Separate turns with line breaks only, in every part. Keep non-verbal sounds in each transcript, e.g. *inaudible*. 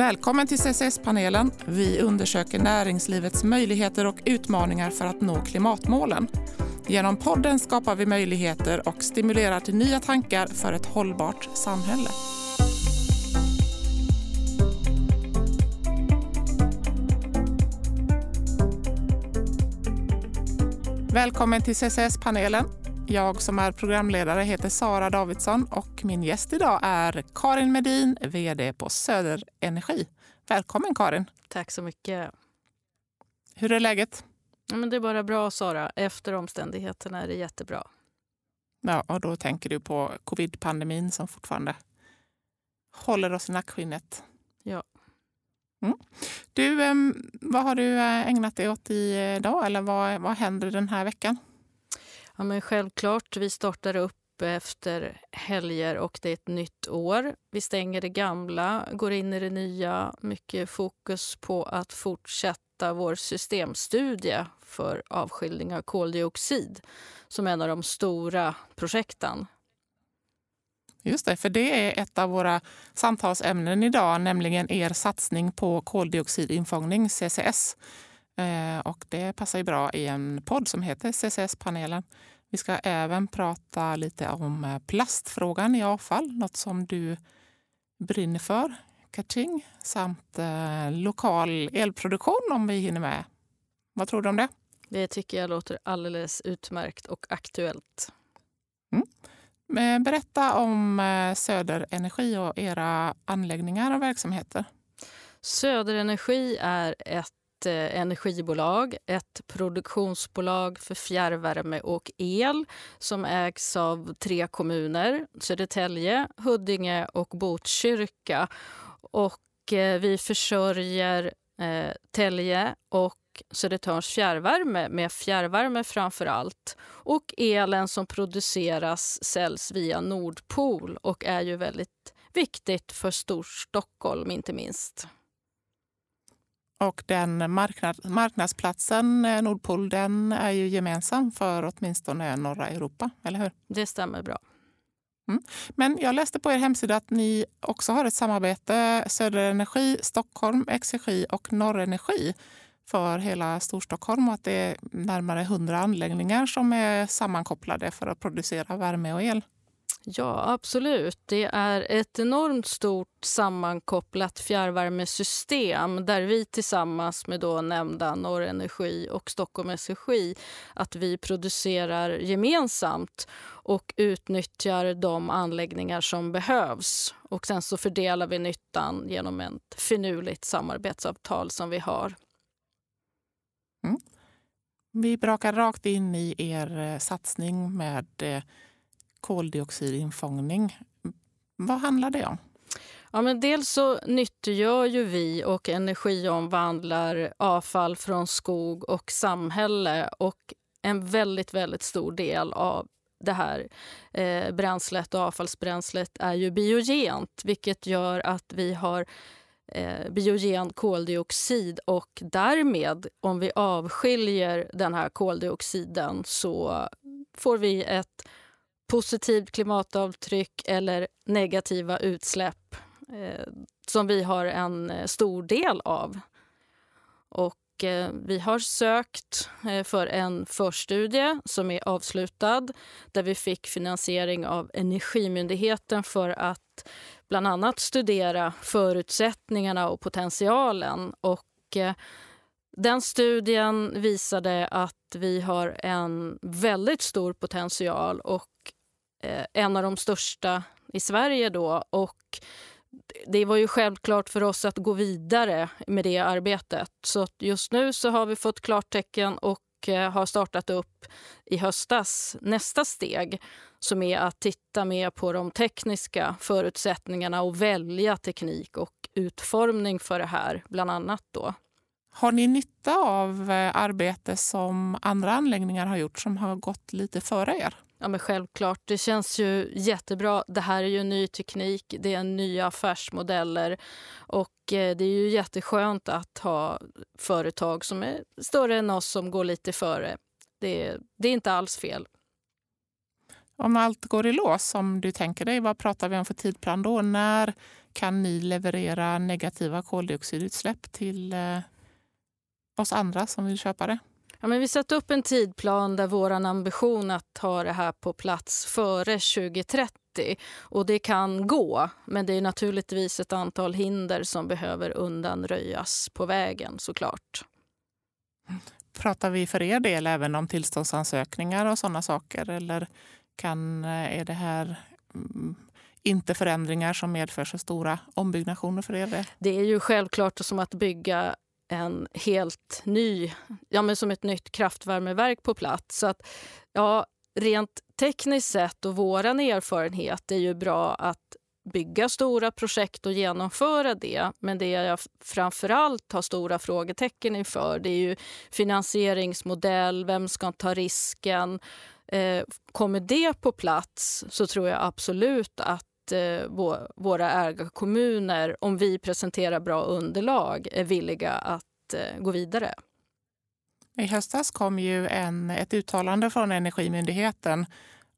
Välkommen till CCS-panelen. Vi undersöker näringslivets möjligheter och utmaningar för att nå klimatmålen. Genom podden skapar vi möjligheter och stimulerar till nya tankar för ett hållbart samhälle. Välkommen till CCS-panelen. Jag som är programledare heter Sara Davidsson och min gäst idag är Karin Medin, VD på Söder Energi. Välkommen Karin!
Tack så mycket.
Hur är läget?
Ja, men det är bara bra Sara. Efter omständigheterna är det jättebra.
Ja, och då tänker du på covid-pandemin som fortfarande håller oss i nackskinnet.
Ja.
Mm. Du, vad har du eh, ägnat dig åt idag? Eller vad, vad händer den här veckan?
Ja, men självklart, vi startar upp efter helger och det är ett nytt år. Vi stänger det gamla, går in i det nya. Mycket fokus på att fortsätta vår systemstudie för avskiljning av koldioxid som är en av de stora projekten.
Just det, för det är ett av våra samtalsämnen idag, nämligen er satsning på koldioxidinfångning, CCS. Eh, och det passar ju bra i en podd som heter CCS-panelen. Vi ska även prata lite om eh, plastfrågan i avfall, något som du brinner för, Kating, samt eh, lokal elproduktion om vi hinner med. Vad tror du om det?
Det tycker jag låter alldeles utmärkt och aktuellt.
Mm. Berätta om Söderenergi och era anläggningar och verksamheter.
Söderenergi är ett ett eh, energibolag, ett produktionsbolag för fjärrvärme och el som ägs av tre kommuner, Södertälje, Huddinge och Botkyrka. Och eh, vi försörjer eh, Tälje och Södertörns fjärrvärme med fjärrvärme framför allt. Och elen som produceras säljs via Nordpol och är ju väldigt viktigt för Storstockholm inte minst.
Och den marknad, marknadsplatsen eh, Nordpol den är ju gemensam för åtminstone norra Europa, eller hur?
Det stämmer bra.
Mm. Men jag läste på er hemsida att ni också har ett samarbete, Söderenergi, Stockholm, Exergi och Norrenergi för hela Storstockholm och att det är närmare 100 anläggningar som är sammankopplade för att producera värme och el.
Ja, absolut. Det är ett enormt stort sammankopplat fjärrvärmesystem där vi tillsammans med då nämnda Norrenergi och Stockholm Energi att vi producerar gemensamt och utnyttjar de anläggningar som behövs. Och sen så fördelar vi nyttan genom ett finurligt samarbetsavtal som vi har.
Mm. Vi brakar rakt in i er eh, satsning med eh, koldioxidinfångning. Vad handlar det om?
Ja, men dels så nyttiggör ju vi och energiomvandlar avfall från skog och samhälle. Och en väldigt, väldigt stor del av det här eh, bränslet och avfallsbränslet är ju biogent vilket gör att vi har eh, biogen koldioxid och därmed, om vi avskiljer den här koldioxiden så får vi ett positivt klimatavtryck eller negativa utsläpp eh, som vi har en eh, stor del av. Och eh, vi har sökt eh, för en förstudie som är avslutad där vi fick finansiering av Energimyndigheten för att bland annat studera förutsättningarna och potentialen. Och, eh, den studien visade att vi har en väldigt stor potential och Eh, en av de största i Sverige då. Och det var ju självklart för oss att gå vidare med det arbetet. Så just nu så har vi fått klartecken och eh, har startat upp i höstas nästa steg som är att titta mer på de tekniska förutsättningarna och välja teknik och utformning för det här, bland annat. då.
Har ni nytta av eh, arbete som andra anläggningar har gjort som har gått lite före er?
Ja, men självklart. Det känns ju jättebra. Det här är ju ny teknik, det är nya affärsmodeller och eh, det är ju jätteskönt att ha företag som är större än oss som går lite före. Det, det är inte alls fel.
Om allt går i lås som du tänker dig, vad pratar vi om för tidplan då? När kan ni leverera negativa koldioxidutsläpp till eh, oss andra som vill köpa det?
Ja, men vi sätter upp en tidplan där vår ambition att ha det här på plats före 2030. Och det kan gå, men det är naturligtvis ett antal hinder som behöver undanröjas på vägen såklart.
Pratar vi för er del även om tillståndsansökningar och sådana saker? Eller kan, eh, är det här mm, inte förändringar som medför så stora ombyggnationer för er?
Det är ju självklart som att bygga en helt ny, ja men som ett nytt kraftvärmeverk på plats. Så att, ja, rent tekniskt sett och vår erfarenhet är ju bra att bygga stora projekt och genomföra det. Men det jag framförallt har stora frågetecken inför det är ju finansieringsmodell, vem ska ta risken? Eh, kommer det på plats så tror jag absolut att eh, våra ägarkommuner, om vi presenterar bra underlag, är villiga att eh, gå vidare.
I höstas kom ju en, ett uttalande från Energimyndigheten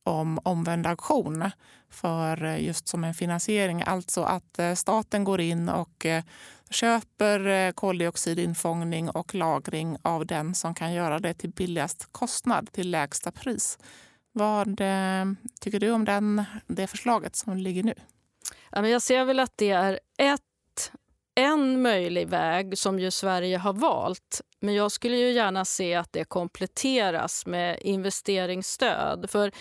om omvänd auktion för eh, just som en finansiering. Alltså att eh, staten går in och eh, köper koldioxidinfångning och lagring av den som kan göra det till billigast kostnad, till lägsta pris. Vad eh, tycker du om den, det förslaget som ligger nu?
jag ser väl att det är ett en möjlig väg som ju Sverige har valt. Men jag skulle ju gärna se att det kompletteras med investeringsstöd. För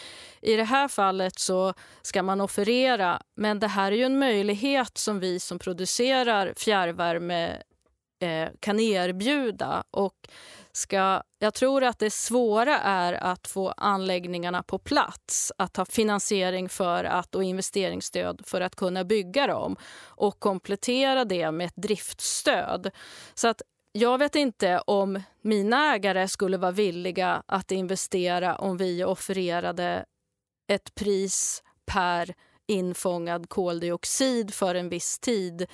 i det här fallet så ska man offerera, men det här är ju en möjlighet som vi som producerar fjärrvärme eh, kan erbjuda. Och ska, jag tror att det svåra är att få anläggningarna på plats, att ha finansiering för att, och investeringsstöd för att kunna bygga dem och komplettera det med ett driftstöd. Så att jag vet inte om mina ägare skulle vara villiga att investera om vi offererade ett pris per infångad koldioxid för en viss tid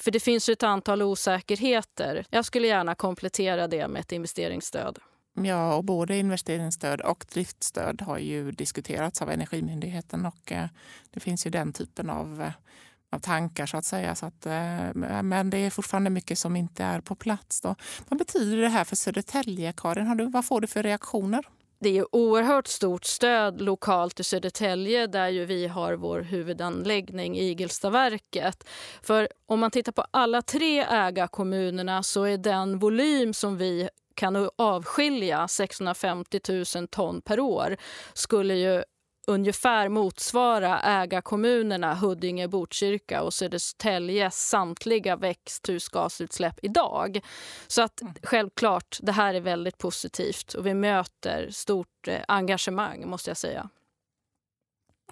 för det finns ju ett antal osäkerheter. Jag skulle gärna komplettera det med ett investeringsstöd.
Ja, och både investeringsstöd och driftstöd har ju diskuterats av Energimyndigheten och eh, det finns ju den typen av, eh, av tankar så att säga. Så att, eh, men det är fortfarande mycket som inte är på plats. Då. Vad betyder det här för Södertälje, Karin? Har du, vad får du för reaktioner?
Det är oerhört stort stöd lokalt i Södertälje där ju vi har vår huvudanläggning, Igelstaverket. För om man tittar på alla tre ägarkommunerna så är den volym som vi kan avskilja, 650 000 ton per år, skulle ju ungefär motsvara ägarkommunerna Huddinge, Botkyrka och Södertäljes samtliga växthusgasutsläpp idag. Så att mm. självklart, det här är väldigt positivt och vi möter stort eh, engagemang måste jag säga.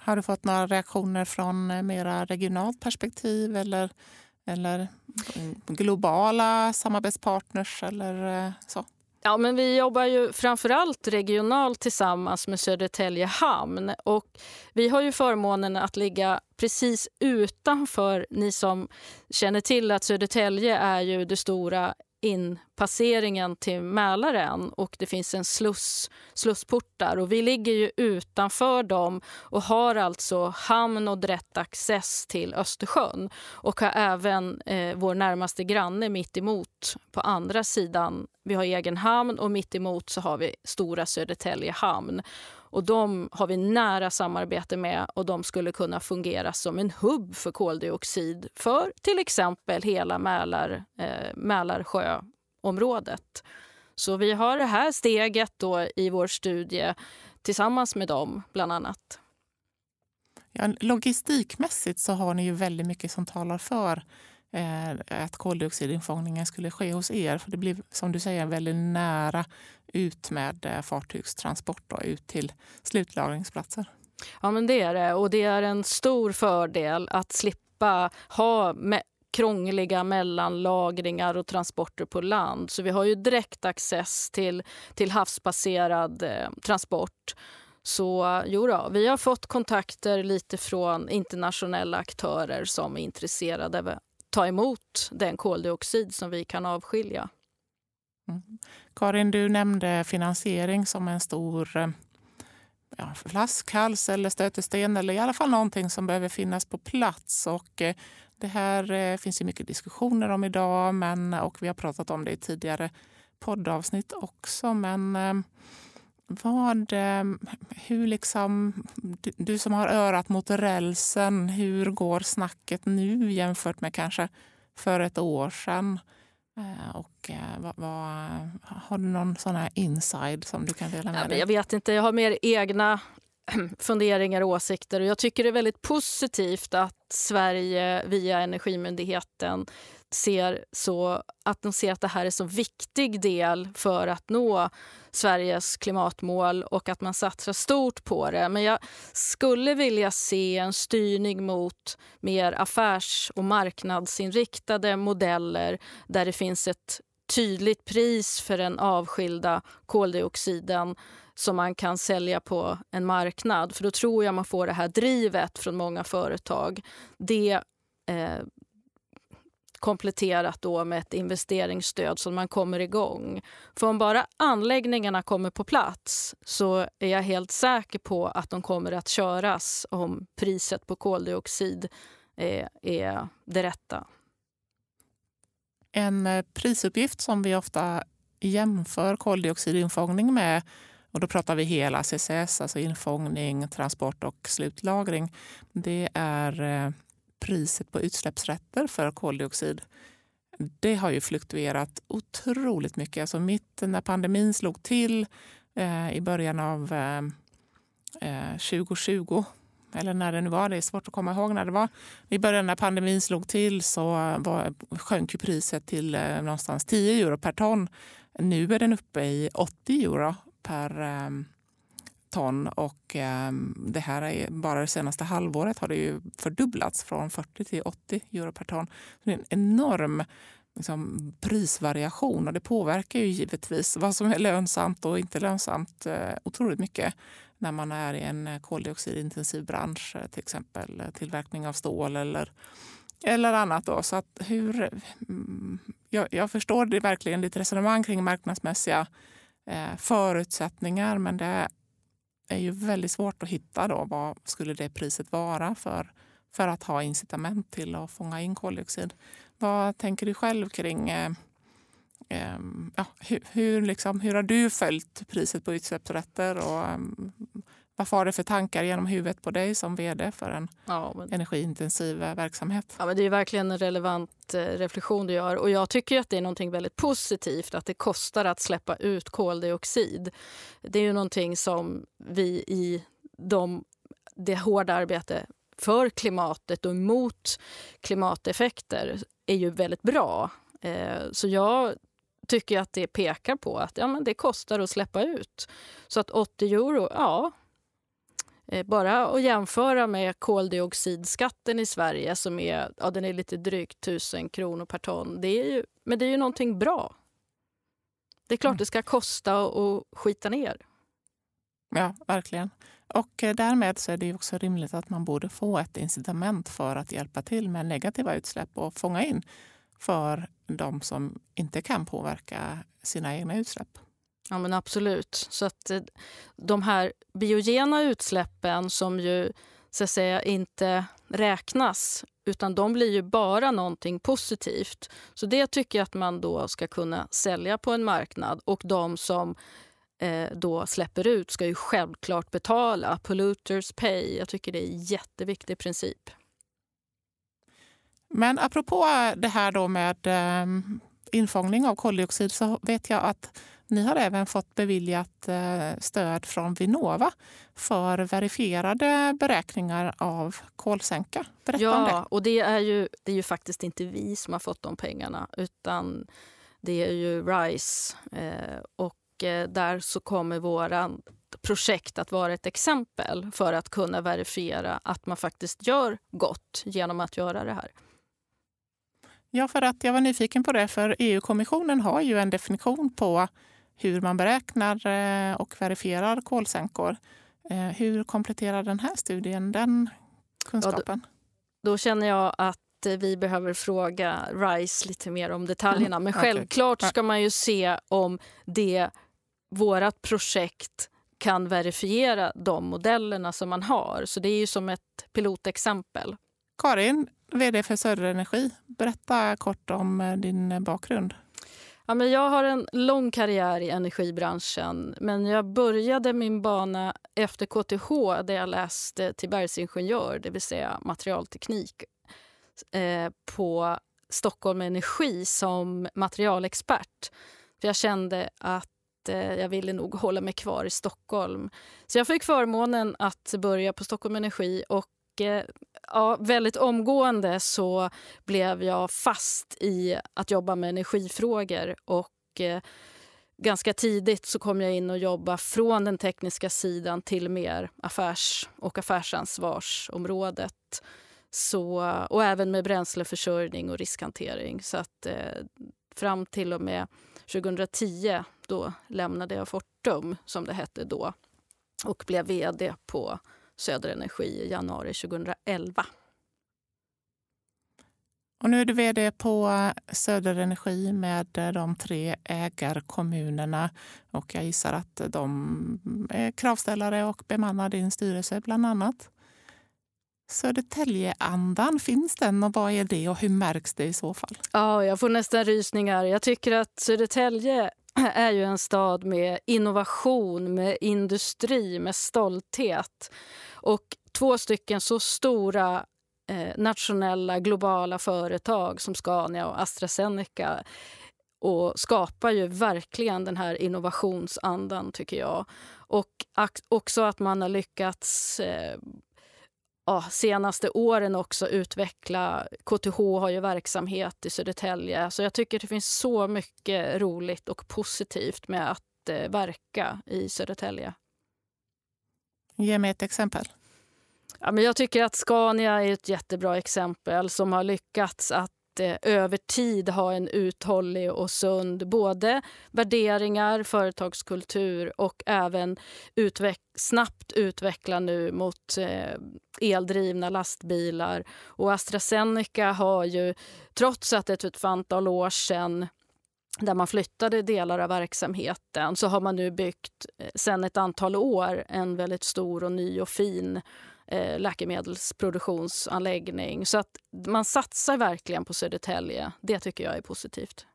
Har du fått några reaktioner från eh, mera regionalt perspektiv eller, eller mm, globala samarbetspartners eller eh, så?
Ja, men vi jobbar ju framförallt regionalt tillsammans med Södertälje hamn. Och vi har ju förmånen att ligga precis utanför. Ni som känner till att Södertälje är ju det stora inpasseringen till Mälaren och det finns en sluss, slussportar. Och vi ligger ju utanför dem och har alltså hamn och direkt access till Östersjön och har även eh, vår närmaste granne mitt emot på andra sidan. Vi har egen hamn och mitt emot så har vi stora Södertälje hamn. Och de har vi nära samarbete med och de skulle kunna fungera som en hubb för koldioxid för till exempel hela Mälar, eh, Mälarsjöområdet. Så vi har det här steget då i vår studie tillsammans med dem, bland annat.
Ja, logistikmässigt så har ni ju väldigt mycket som talar för Eh, att koldioxidinfångningen skulle ske hos er. För Det blir som du säger väldigt nära ut med eh, fartygstransport då, ut till slutlagringsplatser.
Ja, men det är det. Och det är en stor fördel att slippa ha med krångliga mellanlagringar och transporter på land. Så vi har ju direkt access till, till havsbaserad eh, transport. Så eh, jo då, vi har fått kontakter lite från internationella aktörer som är intresserade ta emot den koldioxid som vi kan avskilja.
Mm. Karin, du nämnde finansiering som en stor, eh, ja, flaskhals eller stötesten eller i alla fall någonting som behöver finnas på plats. Och eh, det här eh, finns ju mycket diskussioner om idag men, och vi har pratat om det i tidigare poddavsnitt också. Men eh, vad, hur liksom, du, du, som har örat mot rälsen, hur går snacket nu jämfört med kanske för ett år sedan? Och vad, vad, har du någon sån här inside som du kan dela med dig?
Jag vet inte, jag har mer egna funderingar och åsikter. Och jag tycker det är väldigt positivt att Sverige via Energimyndigheten ser så, att de ser att det här är en så viktig del för att nå Sveriges klimatmål och att man satsar stort på det. Men jag skulle vilja se en styrning mot mer affärs och marknadsinriktade modeller där det finns ett tydligt pris för den avskilda koldioxiden som man kan sälja på en marknad. För då tror jag man får det här drivet från många företag. Det eh, kompletterat då med ett investeringsstöd så man kommer igång. För om bara anläggningarna kommer på plats så är jag helt säker på att de kommer att köras om priset på koldioxid är, är det rätta.
En eh, prisuppgift som vi ofta jämför koldioxidinfångning med och då pratar vi hela CCS, alltså infångning, transport och slutlagring. Det är eh, priset på utsläppsrätter för koldioxid. Det har ju fluktuerat otroligt mycket. Alltså mitt när pandemin slog till eh, i början av eh, eh 2020 eller när det nu var, det är svårt att komma ihåg när det var. I början när pandemin slog till så var, sjönk priset till eh, någonstans 10 euro per ton. Nu är den uppe i 80 euro per eh, ton och ehm, det här är bara det senaste halvåret har det ju fördubblats från 40 till 80 euro per ton. Det är en enorm liksom, prisvariation och det påverkar ju givetvis vad som är lönsamt och inte lönsamt eh, otroligt mycket när man är i en koldioxidintensiv bransch, eh, till exempel eh, tillverkning av stål eller, eller annat. Då. Så att hur, mm, jag, jag förstår det verkligen ditt resonemang kring marknadsmässiga Eh, förutsättningar. Men det är ju väldigt svårt att hitta då vad skulle det priset vara för, för att ha incitament till att fånga in koldioxid. Vad tänker du själv kring eh, eh, ja, hur, hur, liksom, hur har du följt priset på utsläppsrätter och ehm, vad får det för tankar genom huvudet på dig som vd för en ja, men... energiintensiv eh, verksamhet?
Ja, men det är verkligen en relevant eh, reflektion du gör. Och jag tycker att det är något väldigt positivt att det kostar att släppa ut koldioxid. Det är ju någonting som vi i de, det hårda arbetet för klimatet och mot klimateffekter är ju väldigt bra. Eh, så jag tycker att det pekar på att ja, men det kostar att släppa ut. Så att 80 euro, ja, bara att jämföra med koldioxidskatten i Sverige som är, ja, den är lite drygt 1000 kronor per ton. Det är ju, men det är ju någonting bra. Det är klart mm. det ska kosta att skita ner.
Ja, verkligen. Och eh, därmed så är det också rimligt att man borde få ett incitament för att hjälpa till med negativa utsläpp och fånga in för de som inte kan påverka sina egna utsläpp.
Ja, men absolut. Så att eh, de här biogena utsläppen som ju så att säga inte räknas utan de blir ju bara någonting positivt. Så det tycker jag att man då ska kunna sälja på en marknad. Och de som eh, då släpper ut ska ju självklart betala. Polluters pay. Jag tycker det är en jätteviktig princip.
Men apropå det här då med eh, infångning av koldioxid så vet jag att ni har även fått beviljat eh, stöd från Vinnova för verifierade beräkningar av kolsänka. Berätta
ja,
om det.
och det är, ju, det är ju faktiskt inte vi som har fått de pengarna utan det är ju RISE. Eh, och eh, där så kommer våra projekt att vara ett exempel för att kunna verifiera att man faktiskt gör gott genom att göra det här.
Ja, för att jag var nyfiken på det, för EU-kommissionen har ju en definition på hur man beräknar eh, och verifierar kolsänkor. Eh, hur kompletterar den här studien den kunskapen? Ja,
då, då, känner jag att vi behöver fråga RISE lite mer om detaljerna. Men självklart ska man ju se om det vårt projekt kan verifiera de modellerna som man har. Så det är ju som ett pilotexempel.
Karin, vd för Söderenergi. Berätta kort om eh, din bakgrund.
Ja, men jag har en lång karriär i energibranschen men jag började min bana efter KTH där jag läste till bergsingenjör, det vill säga materialteknik eh, på Stockholm Energi som materialexpert. För jag kände att eh, jag ville nog hålla mig kvar i Stockholm. Så jag fick förmånen att börja på Stockholm Energi och ja, väldigt omgående så blev jag fast i att jobba med energifrågor. Och eh, ganska tidigt så kom jag in och jobbade från den tekniska sidan till mer affärs och affärsansvarsområdet. Så, och även med bränsleförsörjning och riskhantering. Så att, eh, fram till och med 2010 då lämnade jag Fortum, som det hette då och blev vd på Söderenergi i januari 2011.
Och nu är du vd på Söderenergi med de tre ägarkommunerna. Och jag gissar att de är kravställare och bemannar din styrelse bland annat. Södertäljeandan, finns den och vad är det och hur märks det i så fall?
Ja, jag får nästan rysningar. Jag tycker att Södertälje *clears throat* är ju en stad med innovation, med industri, med stolthet. Och två stycken så stora eh, nationella, globala företag som Scania och AstraZeneca och skapar ju verkligen den här innovationsandan, tycker jag. Och också att man har lyckats eh, ja, senaste åren också utveckla... KTH har ju verksamhet i Södertälje. Så jag tycker det finns så mycket roligt och positivt med att eh, verka i Södertälje.
Ge mig ett exempel.
Ja, men jag tycker att Scania är ett jättebra exempel som har lyckats att eh, över tid ha en uthållig och sund både värderingar, företagskultur och även utveck snabbt utveckla nu mot eh, eldrivna lastbilar. Och AstraZeneca har ju, trots att det är ett antal år sedan där man flyttade delar av verksamheten så har man nu byggt sen sedan ett antal år en väldigt stor och ny och fin eh, läkemedelsproduktionsanläggning. Så att man satsar verkligen på Södertälje. Det tycker jag är positivt.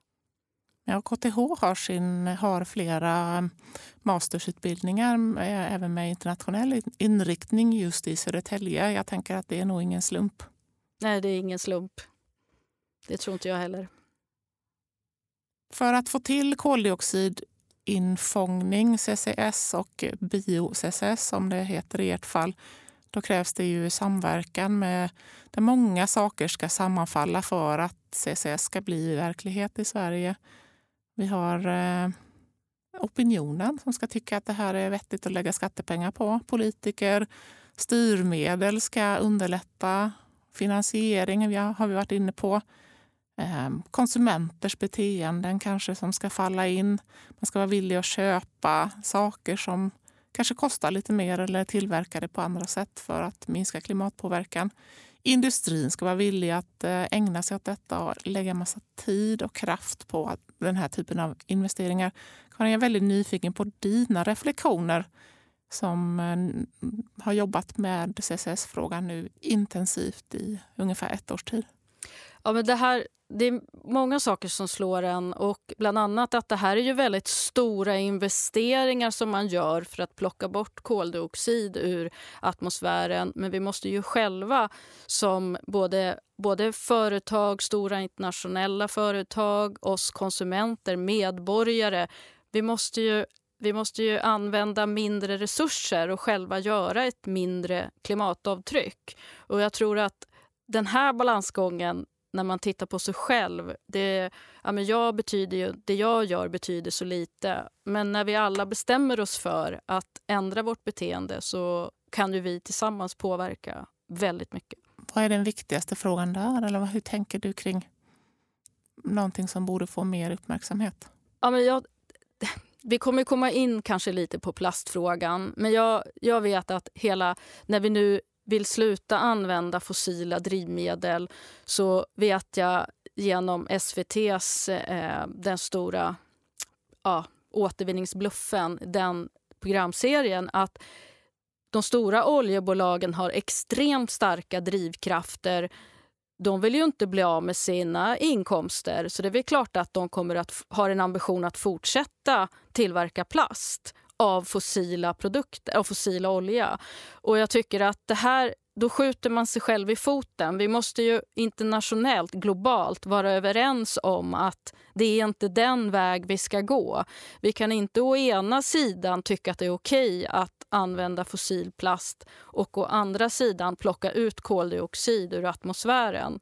Ja, KTH har, sin, har flera mastersutbildningar eh, även med internationell inriktning just i Södertälje. Jag tänker att det är nog ingen slump.
Nej, det är ingen slump. Det tror inte jag heller.
För att få till koldioxidinfångning, CCS och bio-CCS som det heter i ert fall, då krävs det ju samverkan med där många saker ska sammanfalla för att CCS ska bli verklighet i Sverige. Vi har eh, opinionen som ska tycka att det här är vettigt att lägga skattepengar på. Politiker, styrmedel ska underlätta. Finansiering har vi varit inne på. Ehm, konsumenters beteenden kanske som ska falla in. Man ska vara villig att köpa saker som kanske kostar lite mer eller är tillverkade på andra sätt för att minska klimatpåverkan. Industrin ska vara villig att eh, ägna sig åt detta och lägga massa tid och kraft på den här typen av investeringar. Karin, jag är väldigt nyfiken på dina reflektioner som eh, har jobbat med CCS-frågan nu intensivt i ungefär ett års tid.
Ja, men det här det är många saker som slår en. och Bland annat att det här är ju väldigt stora investeringar som man gör för att plocka bort koldioxid ur atmosfären. Men vi måste ju själva som både, både företag, stora internationella företag, oss konsumenter, medborgare. Vi måste ju vi måste ju använda mindre resurser och själva göra ett mindre klimatavtryck. Och jag tror att den här balansgången när man tittar på sig själv. Det, ja, men jag betyder ju, det jag gör betyder så lite. Men när vi alla bestämmer oss för att ändra vårt beteende så kan ju vi tillsammans påverka väldigt mycket.
Vad är den viktigaste frågan där? Eller hur tänker du kring någonting som borde få mer uppmärksamhet?
Ja, men jag, vi kommer komma in kanske lite på plastfrågan, men jag, jag vet att hela, när vi nu vill sluta använda fossila drivmedel så vet jag genom SVTs, eh, den stora ja, återvinningsbluffen, den programserien att de stora oljebolagen har extremt starka drivkrafter. De vill ju inte bli av med sina inkomster så det är väl klart att de kommer att ha en ambition att fortsätta tillverka plast av fossila produkter, av fossila olja. Och jag tycker att det här då skjuter man sig själv i foten. Vi måste ju internationellt, globalt, vara överens om att det är inte den väg vi ska gå. Vi kan inte å ena sidan tycka att det är okej att använda fossil plast och å andra sidan plocka ut koldioxid ur atmosfären.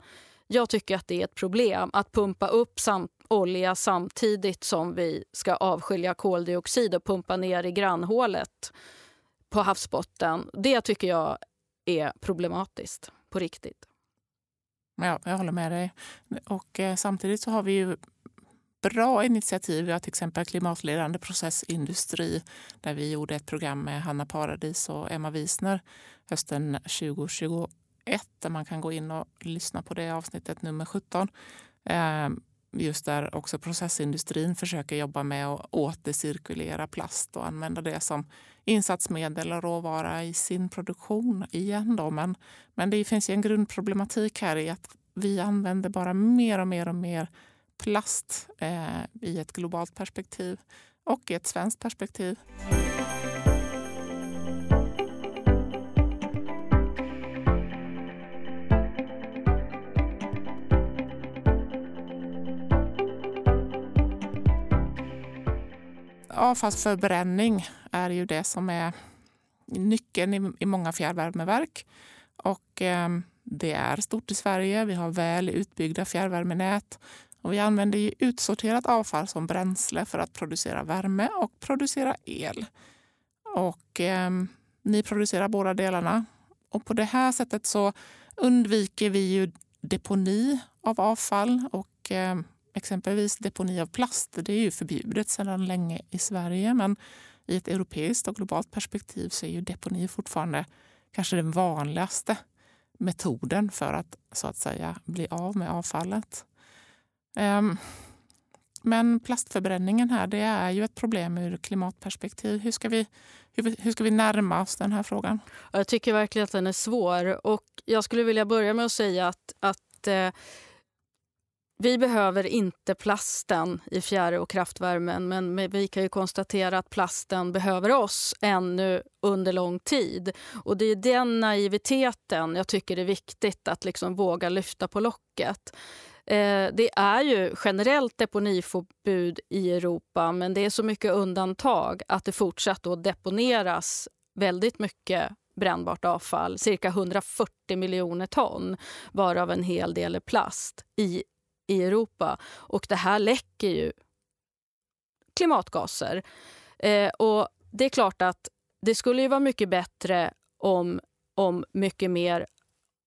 Jag tycker att det är ett problem att pumpa upp samt olja samtidigt som vi ska avskilja koldioxid och pumpa ner i grannhålet på havsbotten. Det tycker jag är problematiskt på riktigt.
Ja, jag håller med dig. Och eh, samtidigt så har vi ju bra initiativ. Vi har till exempel klimatledande processindustri där vi gjorde ett program med Hanna Paradis och Emma Wiesner hösten 2021 där man kan gå in och lyssna på det avsnittet nummer 17. Eh, just där också processindustrin försöker jobba med att återcirkulera plast och använda det som insatsmedel och råvara i sin produktion igen. Då. Men, men det finns en grundproblematik här i att vi använder bara mer och mer och mer plast eh, i ett globalt perspektiv och i ett svenskt perspektiv. Avfallsförbränning är ju det som är nyckeln i, i många fjärrvärmeverk. Och, eh, det är stort i Sverige. Vi har väl utbyggda fjärrvärmenät. Och vi använder ju utsorterat avfall som bränsle för att producera värme och producera el. Och eh, Ni producerar båda delarna. Och På det här sättet så undviker vi ju deponi av avfall och eh, Exempelvis deponi av plast. Det är ju förbjudet sedan länge i Sverige men i ett europeiskt och globalt perspektiv så är ju deponi fortfarande kanske den vanligaste metoden för att så att säga bli av med avfallet. Um, men plastförbränningen här det är ju ett problem ur klimatperspektiv. Hur ska, vi, hur, hur ska vi närma oss den här frågan?
Jag tycker verkligen att den är svår. Och jag skulle vilja börja med att säga att, att eh, vi behöver inte plasten i fjärr och kraftvärmen men vi kan ju konstatera att plasten behöver oss ännu under lång tid. Och Det är den naiviteten jag tycker är viktigt att liksom våga lyfta på locket. Eh, det är ju generellt deponiförbud i Europa men det är så mycket undantag att det fortsatt då deponeras väldigt mycket brännbart avfall, cirka 140 miljoner ton, varav en hel del är plast, i i Europa. Och det här läcker ju klimatgaser. Eh, och det är klart att det skulle ju vara mycket bättre om, om mycket mer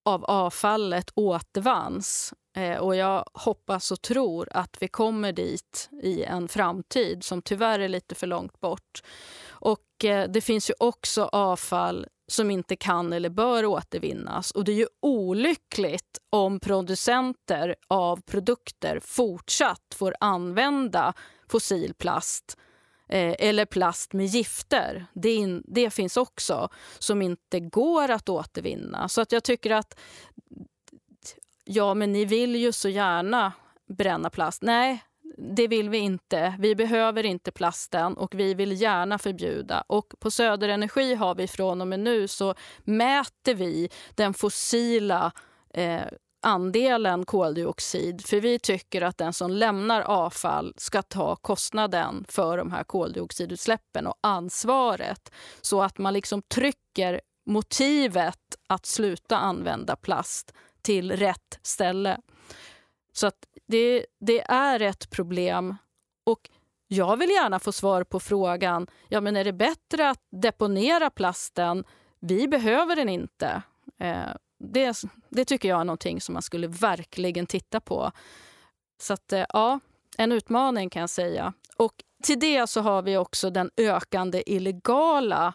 av avfallet återvanns. Eh, och jag hoppas och tror att vi kommer dit i en framtid som tyvärr är lite för långt bort. Och eh, det finns ju också avfall som inte kan eller bör återvinnas. Och Det är ju olyckligt om producenter av produkter fortsatt får använda fossil plast eh, eller plast med gifter. Det, in, det, finns också, som inte går att återvinna. Så att jag tycker att... Ja, men ni vill ju så gärna bränna plast. Nej, det vill vi inte. Vi behöver inte plasten och vi vill gärna förbjuda. Och på Söderenergi har vi från och med nu så mäter vi den fossila eh, andelen koldioxid. För vi tycker att den som lämnar avfall ska ta kostnaden för de här koldioxidutsläppen och ansvaret. Så att man liksom trycker motivet att sluta använda plast till rätt ställe. Så att det, det är ett problem. Och jag vill gärna få svar på frågan, ja men är det bättre att deponera plasten? Vi behöver den inte. Eh, det, det tycker jag är någonting som man skulle verkligen titta på. Så att, eh, ja, en utmaning kan jag säga. Och till det så har vi också den ökande illegala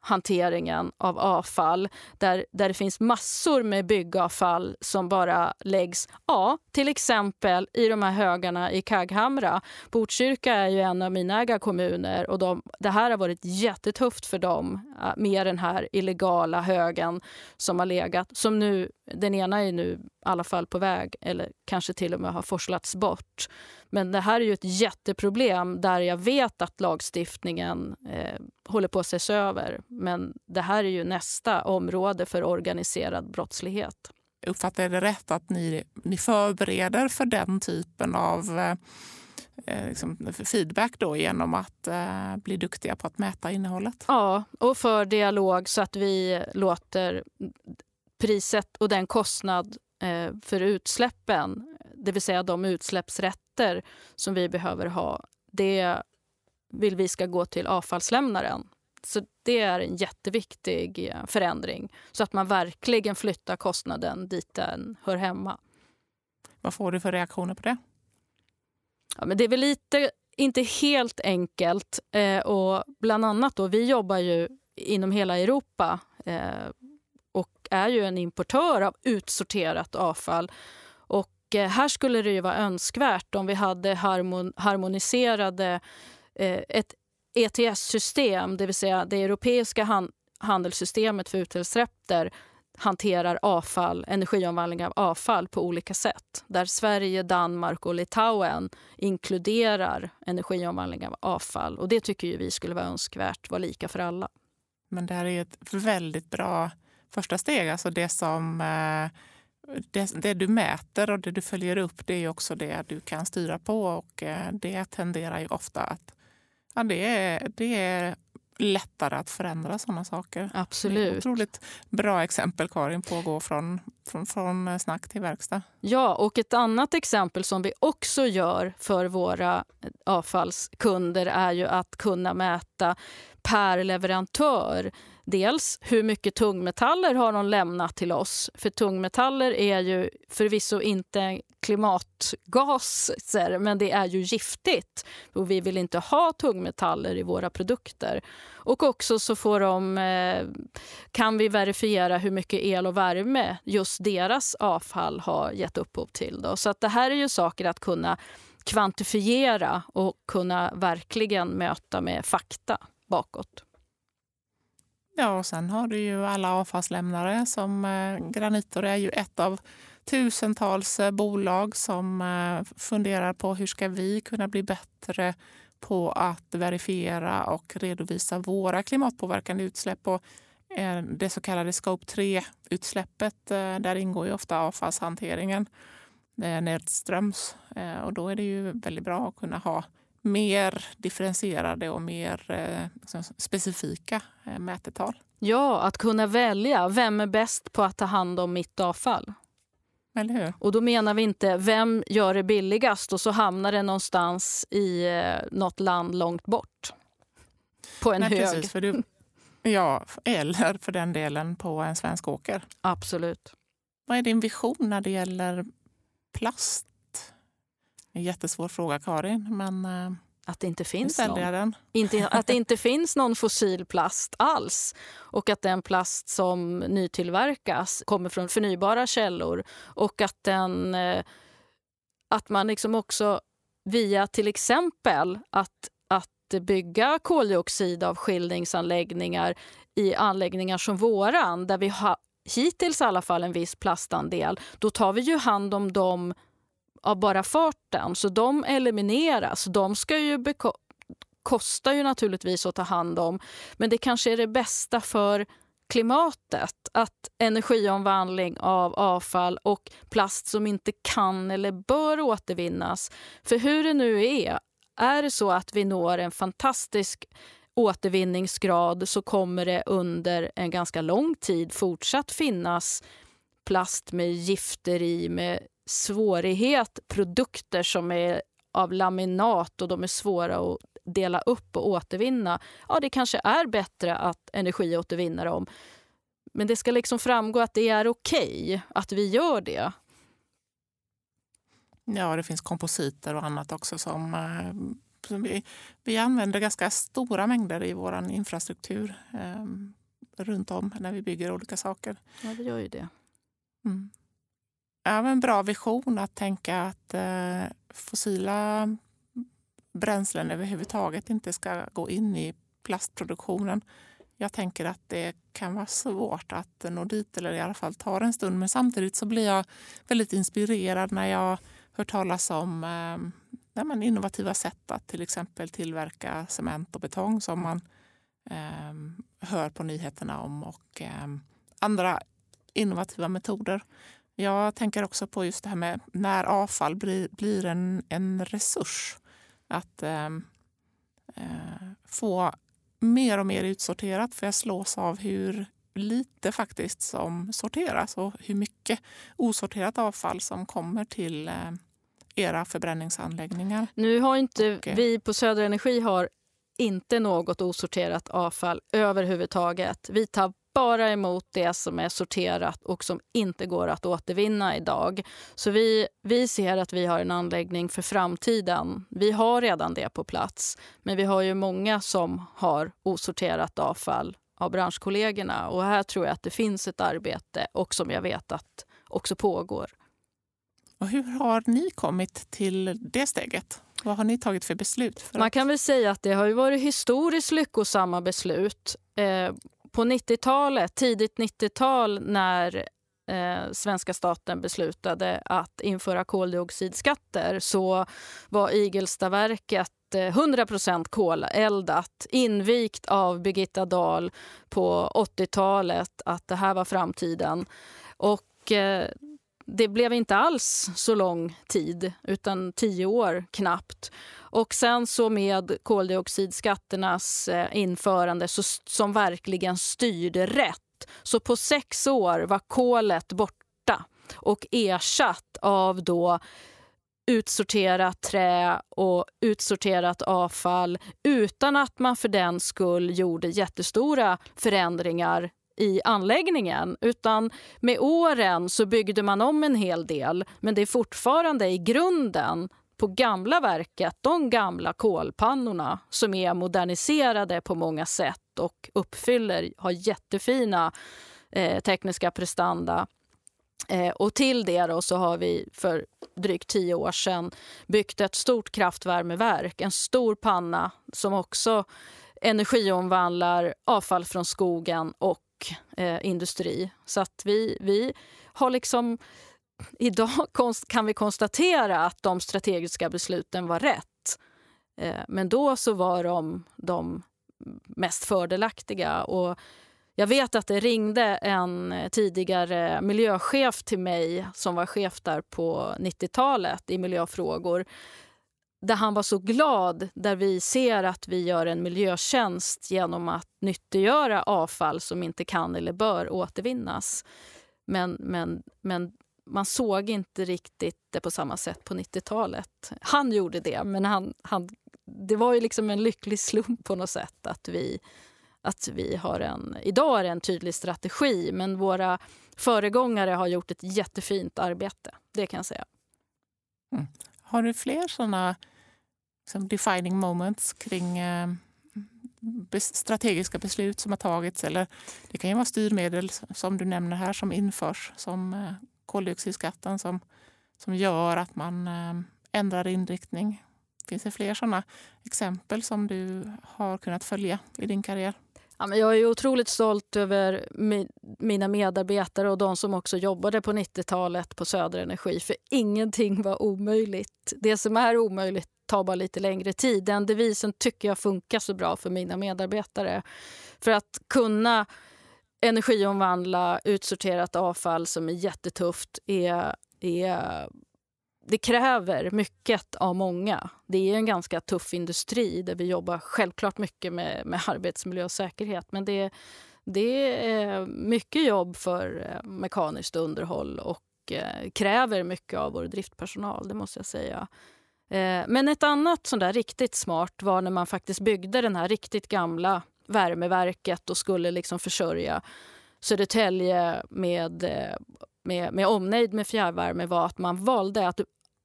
hanteringen av avfall där, där det finns massor med byggavfall som bara läggs, ja, till exempel i de här högarna i Kagghamra. Botkyrka är ju en av mina ägarkommuner och de, det här har varit jättetufft för dem äh, med den här illegala högen som har legat. Som nu, den ena är nu alla fall på väg eller kanske till och med har forslats bort. Men det här är ju ett jätteproblem där jag vet att lagstiftningen eh, håller på att ses över. Men det här är ju nästa område för organiserad brottslighet.
Uppfattar jag det rätt att ni, ni förbereder för den typen av eh, eh, liksom feedback då genom att eh, bli duktiga på att mäta innehållet?
Ja, och för dialog så att vi låter priset och den kostnad för utsläppen, det vill säga de utsläppsrätter som vi behöver ha, det vill vi ska gå till avfallslämnaren. Så det är en jätteviktig eh, förändring så att man verkligen flyttar kostnaden dit den hör hemma.
Vad får du för reaktioner på det?
Ja, men det är väl lite, inte helt enkelt. Eh, och bland annat då, vi jobbar ju inom hela Europa eh, är ju en importör av utsorterat avfall. Och eh, här skulle det ju vara önskvärt om vi hade harmon harmoniserade eh, ett ETS-system, det vill säga det europeiska han handelssystemet för utsläppsrätter hanterar avfall, energiomvandling av avfall på olika sätt. Där Sverige, Danmark och Litauen inkluderar energiomvandling av avfall. Och Det tycker vi skulle vara önskvärt, vara lika för alla.
Men det här är ett väldigt bra första steg. Alltså det, som, eh, det, det, du mäter och det du följer upp det är också det du kan styra på. Och eh, Det tenderar ju ofta att ja, det, är, det är lättare att förändra sådana saker.
Absolut.
Det är otroligt bra exempel, Karin, på att gå från, från, från snack till verkstad.
Ja, och ett annat exempel som vi också gör för våra avfallskunder är ju att kunna mäta per leverantör. Dels hur mycket tungmetaller har de lämnat till oss? För tungmetaller är ju förvisso inte klimatgaser, men det är ju giftigt. Och vi vill inte ha tungmetaller i våra produkter. Och också så får de, eh, kan vi verifiera hur mycket el och värme just deras avfall har gett upphov till. Då. Så att det här är ju saker att kunna kvantifiera och kunna verkligen möta med fakta bakåt.
Ja, och sen har du ju alla avfallslämnare som eh, Granitor är ju ett av tusentals eh, bolag som eh, funderar på hur ska vi kunna bli bättre på att verifiera och redovisa våra klimatpåverkande utsläpp. Och eh, det så kallade Scope 3-utsläppet, eh, där ingår ju ofta avfallshanteringen eh, nedströms. Eh, och då är det ju väldigt bra att kunna ha mer differentierade och mer eh, specifika eh, mätetal.
Ja, att kunna välja. Vem är bäst på att ta hand om mitt avfall?
Eller hur?
Och då menar vi inte vem gör det billigast och så hamnar det någonstans i eh, något land långt bort. På en
Nej,
hög.
Precis, för du, *laughs* ja, eller för den delen på en svensk åker.
Absolut.
Vad är din vision när det gäller plast en jättesvår fråga, Karin. Men, eh,
att det inte finns någon. Inte, att det inte *laughs* finns någon fossil plast alls. Och att den plast som nytillverkas kommer från förnybara källor. Och att, den, eh, att man liksom också via till exempel att, att bygga koldioxidavskiljningsanläggningar i anläggningar som våran, där vi har hittills i alla fall en viss plastandel, då tar vi ju hand om dem av bara farten. Så de elimineras. De ska ju kostar ju naturligtvis att ta hand om. Men det kanske är det bästa för klimatet att energiomvandling av avfall och plast som inte kan eller bör återvinnas. För hur det nu är, är det så att vi når en fantastisk återvinningsgrad så kommer det under en ganska lång tid fortsatt finnas plast med gifter i, med svårighet produkter som är av laminat och de är svåra att dela upp och återvinna. Ja, det kanske är bättre att energiåtervinna dem. Men det ska liksom framgå att det är okej okay att vi gör det.
Ja, det finns kompositer och annat också som Vi, vi använder ganska stora mängder i vår infrastruktur eh, runt om när vi bygger olika saker.
Ja, det gör ju det.
Mm. Ja, en bra vision att tänka att eh, fossila bränslen överhuvudtaget inte ska gå in i plastproduktionen. Jag tänker att det kan vara svårt att nå dit eller i alla fall ta en stund. Men samtidigt så blir jag väldigt inspirerad när jag hör talas om eh, innovativa sätt att till exempel tillverka cement och betong som man eh, hör på nyheterna om och eh, andra innovativa metoder. Jag tänker också på just det här med när avfall blir, blir en, en resurs. Att eh, eh, få mer och mer utsorterat för jag slås av hur lite faktiskt som sorteras och hur mycket osorterat avfall som kommer till eh, era förbränningsanläggningar.
Nu har inte och, eh, vi på Södra Energi har inte något osorterat avfall överhuvudtaget. Vi tar bara emot det som är sorterat och som inte går att återvinna idag. Så vi, vi ser att vi har en anläggning för framtiden. Vi har redan det på plats, men vi har ju många som har osorterat avfall av branschkollegorna. Och här tror jag att det finns ett arbete och som jag vet att också pågår.
Och hur har ni kommit till det steget? Vad har ni tagit för beslut? För
Man kan väl säga att det har varit historiskt lyckosamma beslut. Eh, på 90-talet, tidigt 90-tal när eh, svenska staten beslutade att införa koldioxidskatter så var Igelstaverket eh, 100% koleldat, invigt av Birgitta Dahl på 80-talet att det här var framtiden. Och eh, det blev inte alls så lång tid, utan tio år knappt. Och sen så med koldioxidskatternas eh, införande så, som verkligen styrde rätt. Så på sex år var kolet borta och ersatt av då utsorterat trä och utsorterat avfall utan att man för den skull gjorde jättestora förändringar i anläggningen. Utan med åren så byggde man om en hel del men det är fortfarande i grunden på gamla verket, de gamla kolpannorna som är moderniserade på många sätt och uppfyller, har jättefina eh, tekniska prestanda. Eh, och till det då så har vi för drygt tio år sedan byggt ett stort kraftvärmeverk, en stor panna som också energiomvandlar avfall från skogen och eh, industri. Så att vi, vi har liksom idag *laughs* kan vi konstatera att de strategiska besluten var rätt. Eh, men då så var de de mest fördelaktiga. Och jag vet att det ringde en eh, tidigare miljöchef till mig som var chef där på 90-talet i miljöfrågor där han var så glad, där vi ser att vi gör en miljötjänst genom att nyttiggöra avfall som inte kan eller bör återvinnas. Men, men, men man såg inte riktigt det på samma sätt på 90-talet. Han gjorde det, men han, han, det var ju liksom en lycklig slump på något sätt att vi, att vi har en... Idag är det en tydlig strategi, men våra föregångare har gjort ett jättefint arbete. Det kan jag säga.
Mm. Har du fler såna liksom, defining moments kring eh, strategiska beslut som har tagits? Eller det kan ju vara styrmedel som du nämner här som införs som eh, koldioxidskatten som, som gör att man eh, ändrar inriktning. Finns det fler sådana exempel som du har kunnat följa i din karriär?
Ja, men jag är otroligt stolt över mina medarbetare och de som också jobbade på 90-talet på Södra Energi. För ingenting var omöjligt. Det som är omöjligt tar bara lite längre tid. Den devisen tycker jag funkar så bra för mina medarbetare. För att kunna energiomvandla utsorterat avfall som är jättetufft är, är det kräver mycket av många. Det är en ganska tuff industri där vi jobbar självklart mycket med, med arbetsmiljö och säkerhet. Men det, det är mycket jobb för eh, mekaniskt underhåll och eh, kräver mycket av vår driftpersonal, det måste jag säga. Eh, men ett annat sånt där riktigt smart var när man faktiskt byggde den här riktigt gamla värmeverket och skulle liksom försörja Södertälje med, med, med omnejd med fjärrvärme var att man valde att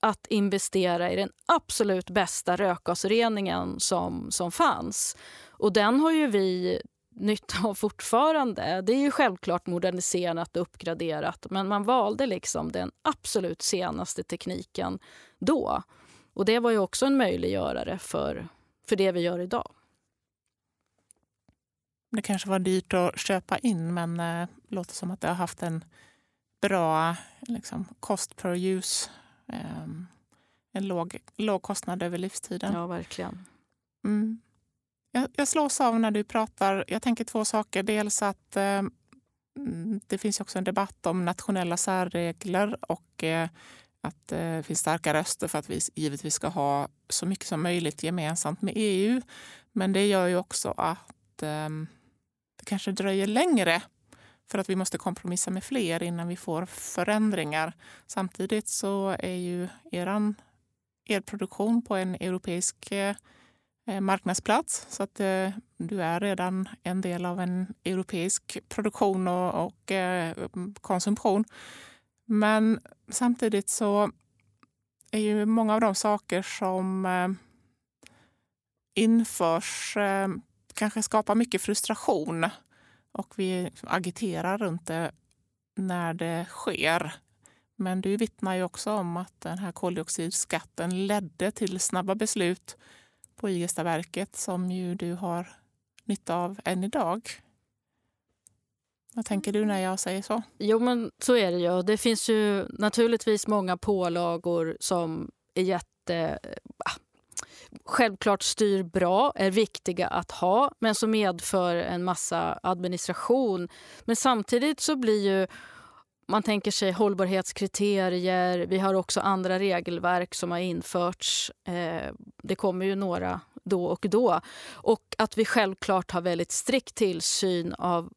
att investera i den absolut bästa rökgasreningen som, som fanns. Och den har ju vi nytta av fortfarande. Det är ju självklart moderniserat och uppgraderat men man valde liksom den absolut senaste tekniken då. Och det var ju också en möjliggörare för, för det vi gör idag.
Det kanske var dyrt att köpa in men det eh, låter som att det har haft en bra liksom, cost per use. Eh, en låg, låg kostnad över livstiden.
Ja, verkligen.
Mm. Jag, jag slås av när du pratar. Jag tänker två saker. Dels att eh, det finns också en debatt om nationella särregler och eh, att eh, det finns starka röster för att vi givetvis ska ha så mycket som möjligt gemensamt med EU. Men det gör ju också att eh, det kanske dröjer längre för att vi måste kompromissa med fler innan vi får förändringar. Samtidigt så är ju eran elproduktion på en europeisk eh, marknadsplats så att eh, du är redan en del av en europeisk produktion och, och eh, konsumtion. Men samtidigt så är ju många av de saker som eh, införs eh, kanske skapar mycket frustration och vi agiterar runt det när det sker. Men du vittnar ju också om att den här koldioxidskatten ledde till snabba beslut på Igestaverket som ju du har nytta av än idag. Vad tänker du när jag säger så?
Jo, men så är det ju. Det finns ju naturligtvis många pålagor som är jätte... Självklart styr bra, är viktiga att ha men som medför en massa administration. Men samtidigt så blir ju man tänker sig hållbarhetskriterier. Vi har också andra regelverk som har införts. Eh, det kommer ju några då och då. Och att vi självklart har väldigt strikt tillsyn av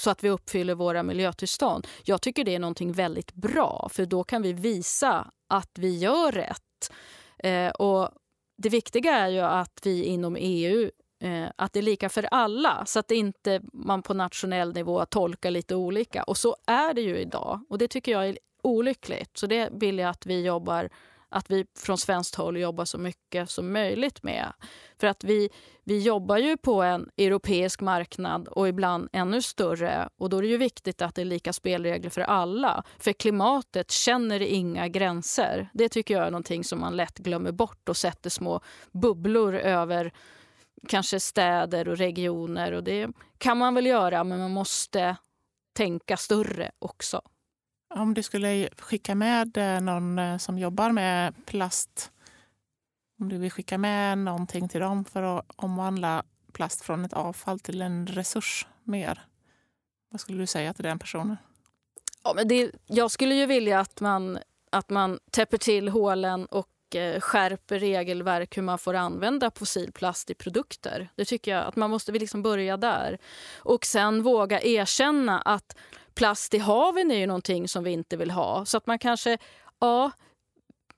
så att vi uppfyller våra miljötillstånd. Jag tycker det är någonting väldigt bra för då kan vi visa att vi gör rätt. Eh, och det viktiga är ju att vi inom EU eh, att det är lika för alla så att inte man på nationell nivå tolkar lite olika. Och så är det ju idag och det tycker jag är olyckligt. Så det vill jag att vi jobbar att vi från svenskt håll jobbar så mycket som möjligt med. För att vi, vi jobbar ju på en europeisk marknad och ibland ännu större. Och Då är det ju viktigt att det är lika spelregler för alla. För klimatet känner inga gränser. Det tycker jag är någonting som man lätt glömmer bort och sätter små bubblor över kanske städer och regioner. Och Det kan man väl göra, men man måste tänka större också.
Om du skulle skicka med eh, någon eh, som jobbar med plast, om du vill skicka med någonting till dem för att omvandla plast från ett avfall till en resurs mer, vad skulle du säga till den personen?
Ja, men det, jag skulle ju vilja att man, att man täpper till hålen och eh, skärper regelverk hur man får använda fossilplast i produkter. Det tycker jag att man måste liksom börja där. Och sen våga erkänna att plast i haven är ju någonting som vi inte vill ha. Så att man kanske, ja,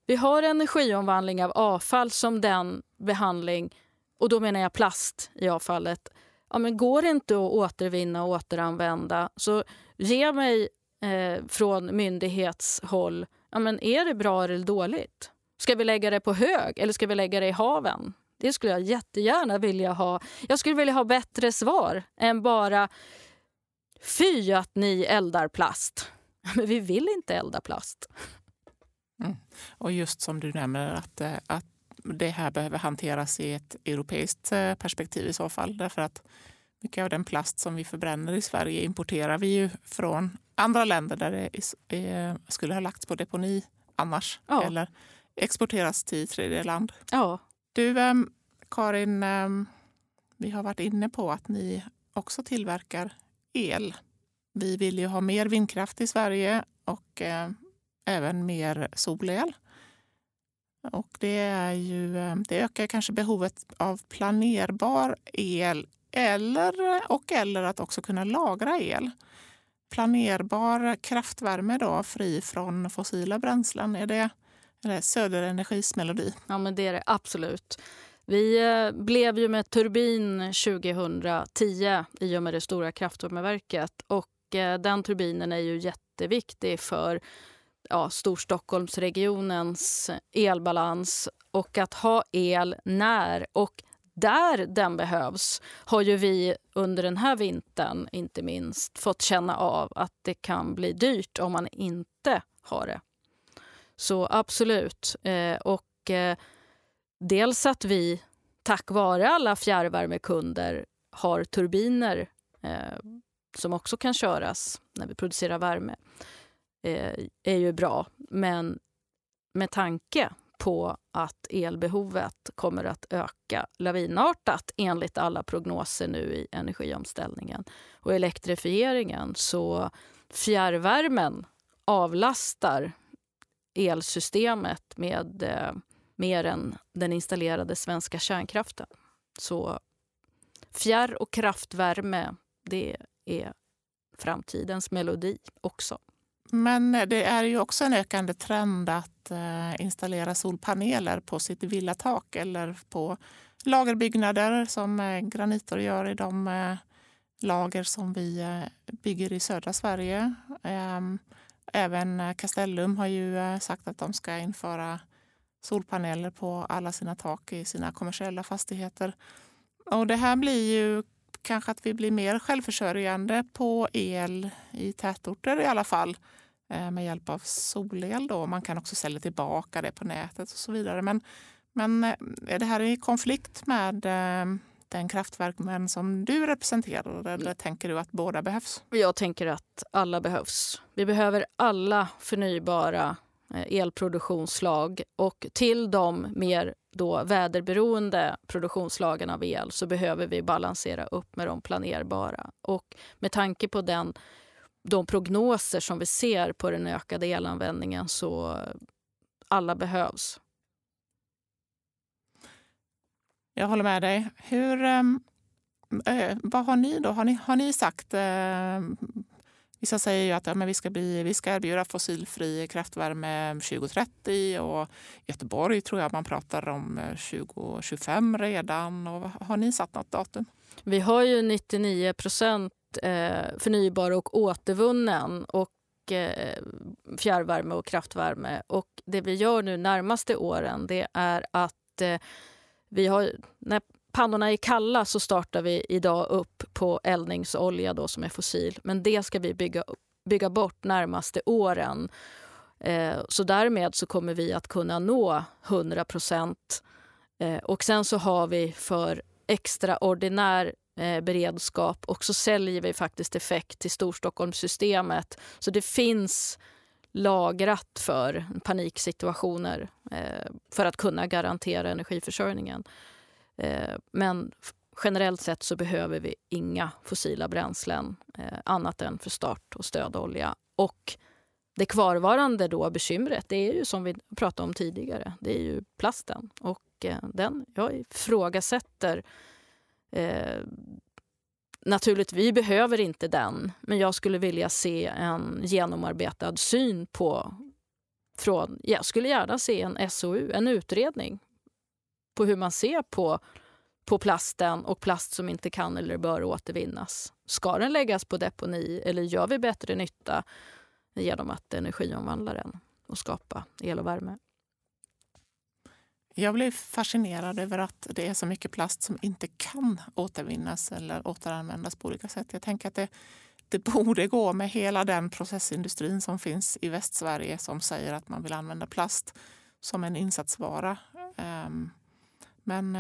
vi har energiomvandling av avfall som den behandling, och då menar jag plast i avfallet. Ja, men går det inte att återvinna och återanvända, så ge mig eh, från myndighetshåll, ja, men är det bra eller dåligt? Ska vi lägga det på hög eller ska vi lägga det i haven? Det skulle jag jättegärna vilja ha. Jag skulle vilja ha bättre svar än bara Fy att ni eldar plast. *laughs* Men vi vill inte elda plast.
Mm. Och just som du nämner att, eh, att det här behöver hanteras i ett europeiskt eh, perspektiv i så fall. Därför att mycket av den plast som vi förbränner i Sverige importerar vi ju från andra länder där det skulle ha lagts på deponi annars. Ja. Eller exporteras till tredje land.
Ja.
Du, ehm, Karin, ehm, vi har varit inne på att ni också tillverkar el. Vi vill ju ha mer vindkraft i Sverige och eh, även mer solel. Och det, är ju, eh, det ökar kanske behovet av planerbar el eller, och eller att också kunna lagra el. Planerbar kraftvärme då, fri från fossila bränslen, är det, är det Söderenergis melodi?
Ja, men det är det absolut. Vi eh, blev ju med turbin 2010 i och med det stora kraftvärmeverket. Och eh, den turbinen är ju jätteviktig för ja, Storstockholmsregionens elbalans och att ha el när och där den behövs har ju vi under den här vintern inte minst fått känna av att det kan bli dyrt om man inte har det. Så absolut. Eh, och eh, dels att vi tack vare alla fjärrvärmekunder har turbiner eh, som också kan köras när vi producerar värme eh, är ju bra. Men med tanke på att elbehovet kommer att öka lavinartat enligt alla prognoser nu i energiomställningen och elektrifieringen så fjärrvärmen avlastar elsystemet med eh, mer än den installerade svenska kärnkraften. Så fjärr och kraftvärme, det är framtidens melodi också.
Men det är ju också en ökande trend att eh, installera solpaneler på sitt villatak eller på lagerbyggnader som eh, Granitor gör i de eh, lager som vi bygger i södra Sverige. Ehm, även Castellum har ju sagt att de ska införa solpaneler på alla sina tak i sina kommersiella fastigheter. Och det här blir ju kanske att vi blir mer självförsörjande på el i tätorter i alla fall eh, med hjälp av solel. Då. Man kan också sälja tillbaka det på nätet och så vidare. Men, men eh, är det här i konflikt med eh, den kraftvärmen som du representerar eller mm. tänker du att båda behövs?
Jag tänker att alla behövs. Vi behöver alla förnybara Eh, elproduktionsslag och till de mer då väderberoende produktionsslagen av el så behöver vi balansera upp med de planerbara. Och med tanke på den, de prognoser som vi ser på den ökade elanvändningen så alla behövs.
Jag håller med dig. Hur, ehm, eh, vad har ni då? Har ni, har ni sagt eh, Vissa säger ju att ja, men vi, ska bli, vi ska erbjuda fossilfri kraftvärme 2030 och Göteborg tror jag man pratar om eh, 2025 redan. Och har ni satt något datum?
Vi har ju 99 procent eh, förnybar och återvunnen och eh, fjärrvärme och kraftvärme. Och det vi gör nu närmaste åren det är att vi har, när pannorna är kalla så startar vi idag upp på eldningsolja då, som är fossil. Men det ska vi bygga, bygga bort närmaste åren. Eh, så därmed så kommer vi att kunna nå 100 procent. Eh, och sen så har vi för extraordinär eh, beredskap och så säljer vi faktiskt effekt till Storstockholmssystemet. Så det finns lagrat för paniksituationer eh, för att kunna garantera energiförsörjningen. Eh, men generellt sett så behöver vi inga fossila bränslen eh, annat än för start och stödolja. Och det kvarvarande då bekymret det är ju som vi pratade om tidigare, det är ju plasten. Och eh, den, jag ifrågasätter eh, Naturligtvis, vi behöver inte den, men jag skulle vilja se en genomarbetad syn på... Från, jag skulle gärna se en SOU, en utredning på hur man ser på, på plasten och plast som inte kan eller bör återvinnas. Ska den läggas på deponi eller gör vi bättre nytta genom att energiomvandla den och skapa el och värme?
Jag blir fascinerad över att det är så mycket plast som inte kan återvinnas eller återanvändas på olika sätt. Jag tänker att det, det borde gå med hela den processindustrin som finns i Västsverige som säger att man vill använda plast som en insatsvara. Um, men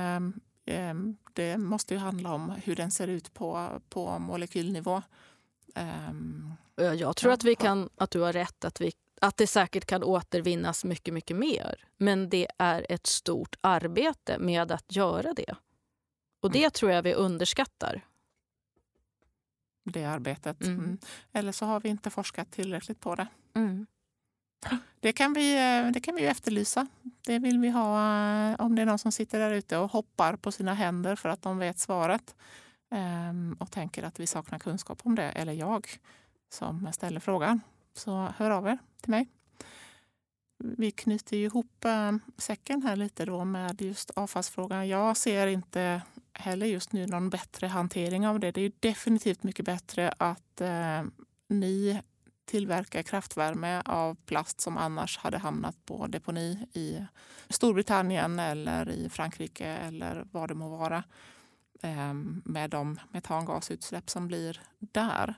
eh, det måste ju handla om hur den ser ut på, på molekylnivå.
Eh, jag tror att, vi kan, att du har rätt, att, vi, att det säkert kan återvinnas mycket, mycket mer. Men det är ett stort arbete med att göra det. Och det mm. tror jag vi underskattar.
Det arbetet. Mm. Mm. Eller så har vi inte forskat tillräckligt på det. Mm. Det kan vi, eh, det kan vi efterlysa. Det vill vi ha eh, om det är någon som sitter där ute och hoppar på sina händer för att de vet svaret ehm, och tänker att vi saknar kunskap om det, eller jag som ställer frågan. Så hör av er till mig. Vi knyter ihop eh, säcken här lite då med just avfallsfrågan. Jag ser inte heller just nu någon bättre hantering av det. Det är definitivt mycket bättre att ni tillverka kraftvärme av plast som annars hade hamnat på deponi i Storbritannien eller i Frankrike eller vad det må vara ehm, med de metangasutsläpp som blir där.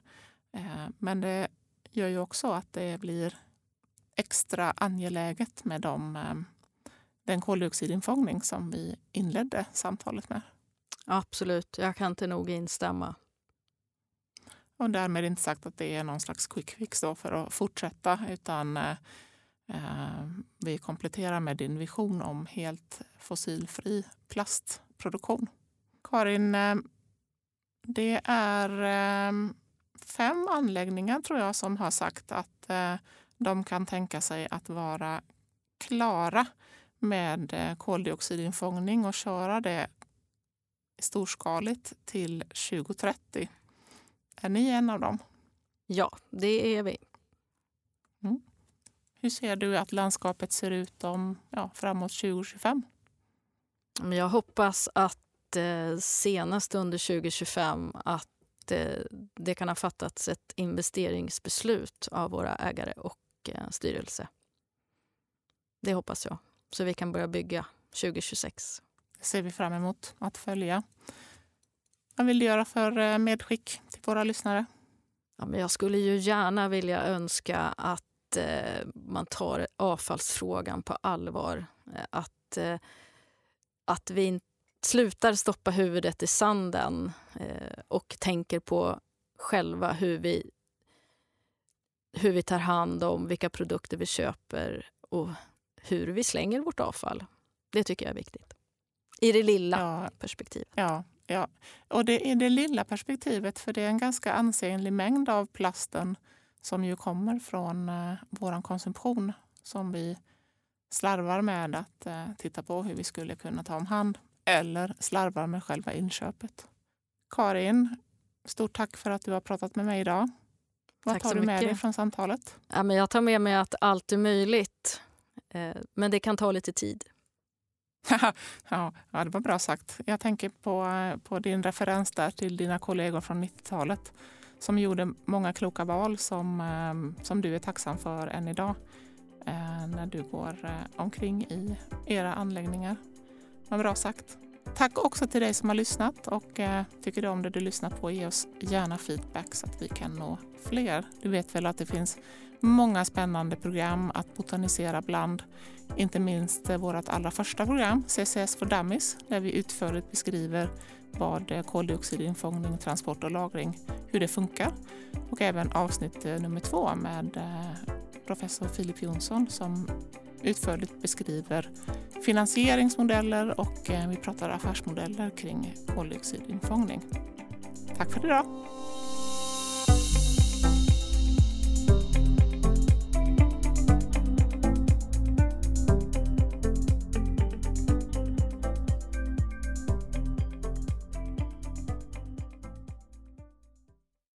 Eh, men det gör ju också att det blir extra angeläget med de, ehm, den koldioxidinfångning som vi inledde samtalet med.
Absolut, jag kan inte nog instämma.
Och därmed inte sagt att det är någon slags quick fix då för att fortsätta utan eh, eh vi kompletterar med din vision om helt fossilfri plastproduktion. Karin, eh, det är eh, fem anläggningar tror jag som har sagt att de kan tänka sig att vara klara med koldioxidinfångning och köra det storskaligt till 2030. Är ni en av dem?
Ja, det är vi.
Mm. Hur ser du att landskapet ser ut om, ja, framåt 2025?
Jag hoppas att eh, senast under 2025 att eh, det kan ha fattats ett investeringsbeslut av våra ägare och eh, styrelse. Det hoppas jag, så vi kan börja bygga 2026.
Det ser vi fram emot att följa. Vad vill du göra för eh, medskick våra lyssnare?
Ja, men jag skulle ju gärna vilja önska att eh, man tar avfallsfrågan på allvar. Eh, att, eh, att vi slutar stoppa huvudet i sanden eh, och tänker på själva hur vi, hur vi tar hand om vilka produkter vi köper och hur vi slänger vårt avfall. Det tycker jag är viktigt. I det lilla ja, perspektivet.
Ja, Ja, och det är det lilla perspektivet för det är en ganska ansenlig mängd av plasten som ju kommer från eh, vår konsumtion som vi slarvar med att eh, titta på hur vi skulle kunna ta om hand eller slarvar med själva inköpet. Karin, stort tack för att du har pratat med mig idag. Vad tack tar du med mycket. dig från samtalet?
Ja, men jag tar med mig att allt är möjligt, eh, men det kan ta lite tid. *laughs*
ja, det var bra sagt. Jag tänker på, eh, på din referens där till dina kollegor från 90-talet som gjorde många kloka val som, eh, som du är tacksam för än idag eh, när du går omkring i era anläggningar. Vad bra sagt. Tack också till dig som har lyssnat och tycker du om det du lyssnar på, ge oss gärna feedback så att vi kan nå fler. Du vet väl att det finns många spännande program att botanisera bland. Inte minst eh, vårt allra första program, CCS for Dummies, där vi utförligt beskriver vad eh, koldioxidinfångning, transport och lagring, hur det funkar. Och även avsnitt eh, nummer två med professor Filip Jonsson som utförligt beskriver finansieringsmodeller och vi pratar affärsmodeller kring koldioxidinfångning. Tack för idag!